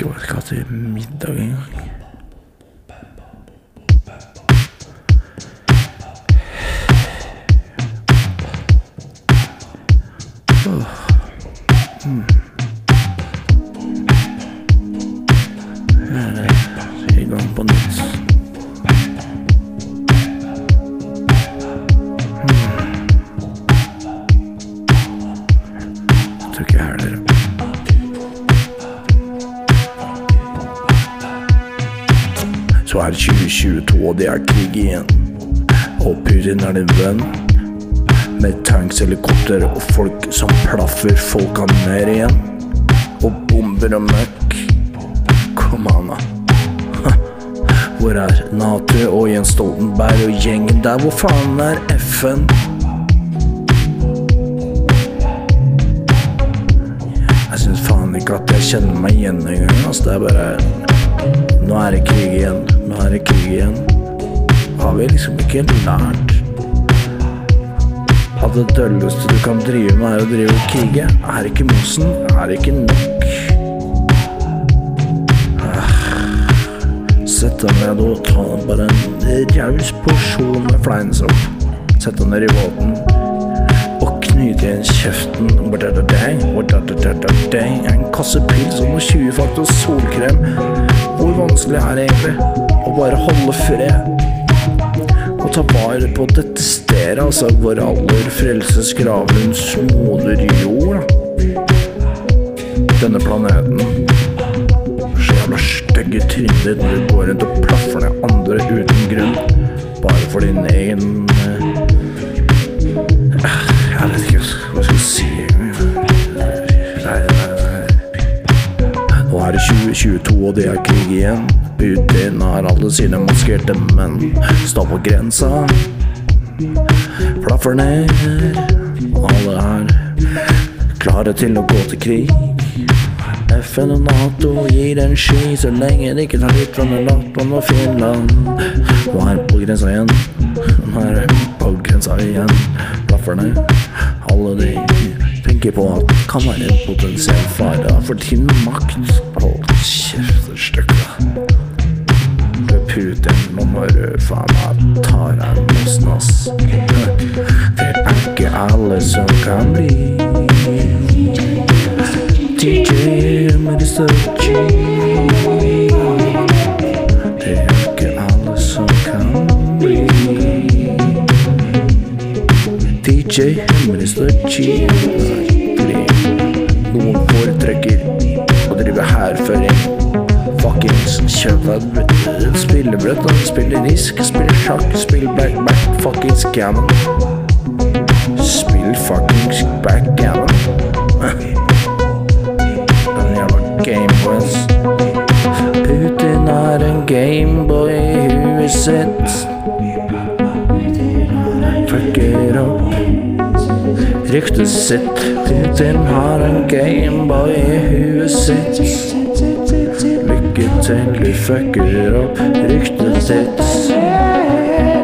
ikke hva jeg skal ha til middag engang. Her Så er 2022, og det er krig igjen. Og Putin er din venn. Med tanks, helikopter og folk som plaffer folka ned igjen. Og bomber og møkk. Kom an, da. Hvor er Nato og Jens Stoltenberg og gjengen der? Hvor faen er FN? Jeg syns faen ikke at jeg kjenner meg igjen engang. Altså, det er bare Nå er det krig igjen. Nå er det krig igjen. Har vi liksom ikke lært at det dølleste du kan drive med, er å drive og krige? Er ikke Mosen? Er ikke nok? Ah. Sett deg ned og ta bare en raus porsjon med fleinsopp. Sett deg ned i båten kjeften. En kasse pils og noe 20 faktor solkrem. Hvor vanskelig er det egentlig å bare holde fred? Og ta vare på dette stedet, altså vår aller frelses gravlunds moder jord. Denne planeten. Så jævla stygge trynet ditt når du går rundt og plaffer ned andre uten grunn. Bare for din egen eh, 2022, og det er krig igjen. Putin har alle sine maskerte menn. Står på grensa. Plaffer ned. Alle er klare til å gå til krig. FN og Nato gir en sky så lenge de ikke tar litt fra Lappland og Finland. Nå er på grensa igjen. Nå er på grensa igjen. Plaffer ned. Alle de tenker på at det kan være en potensiell fare for din makt. Hold kjeft, stykke. Putin, nå må faen meg ta deg mossen, ass. Det er ikke alle som kan bli DJ med. Det DJ Minister G. hærføring. Fuckings kjøp deg et spillebrett, da. Spille risk, Spiller sjakk, spill back-back, fuckings gammon. Spill fuckings backgammon. Den jævla Gameboys. Putin har en Gameboy i huet sitt. Fucker opp ryktet sitt. Putin har en Gameboy i sitt. Lykke til, du fucker opp ryktet sitt.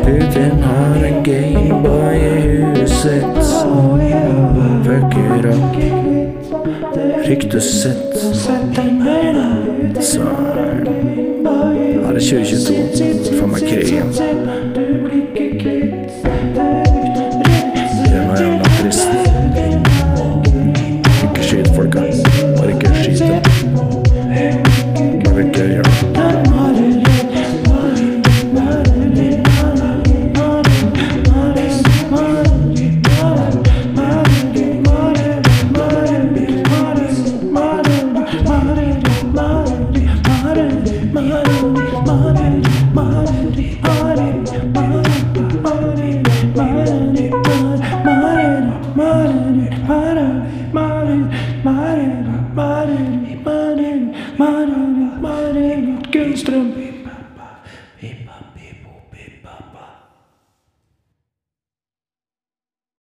Putin har en Gameboy i huet sitt. Fucker opp ryktet sitt. Så er det 2022. Faen meg krigen. Maren, Maren, Maren, Maren, Maren, Maren, Maren, Maren,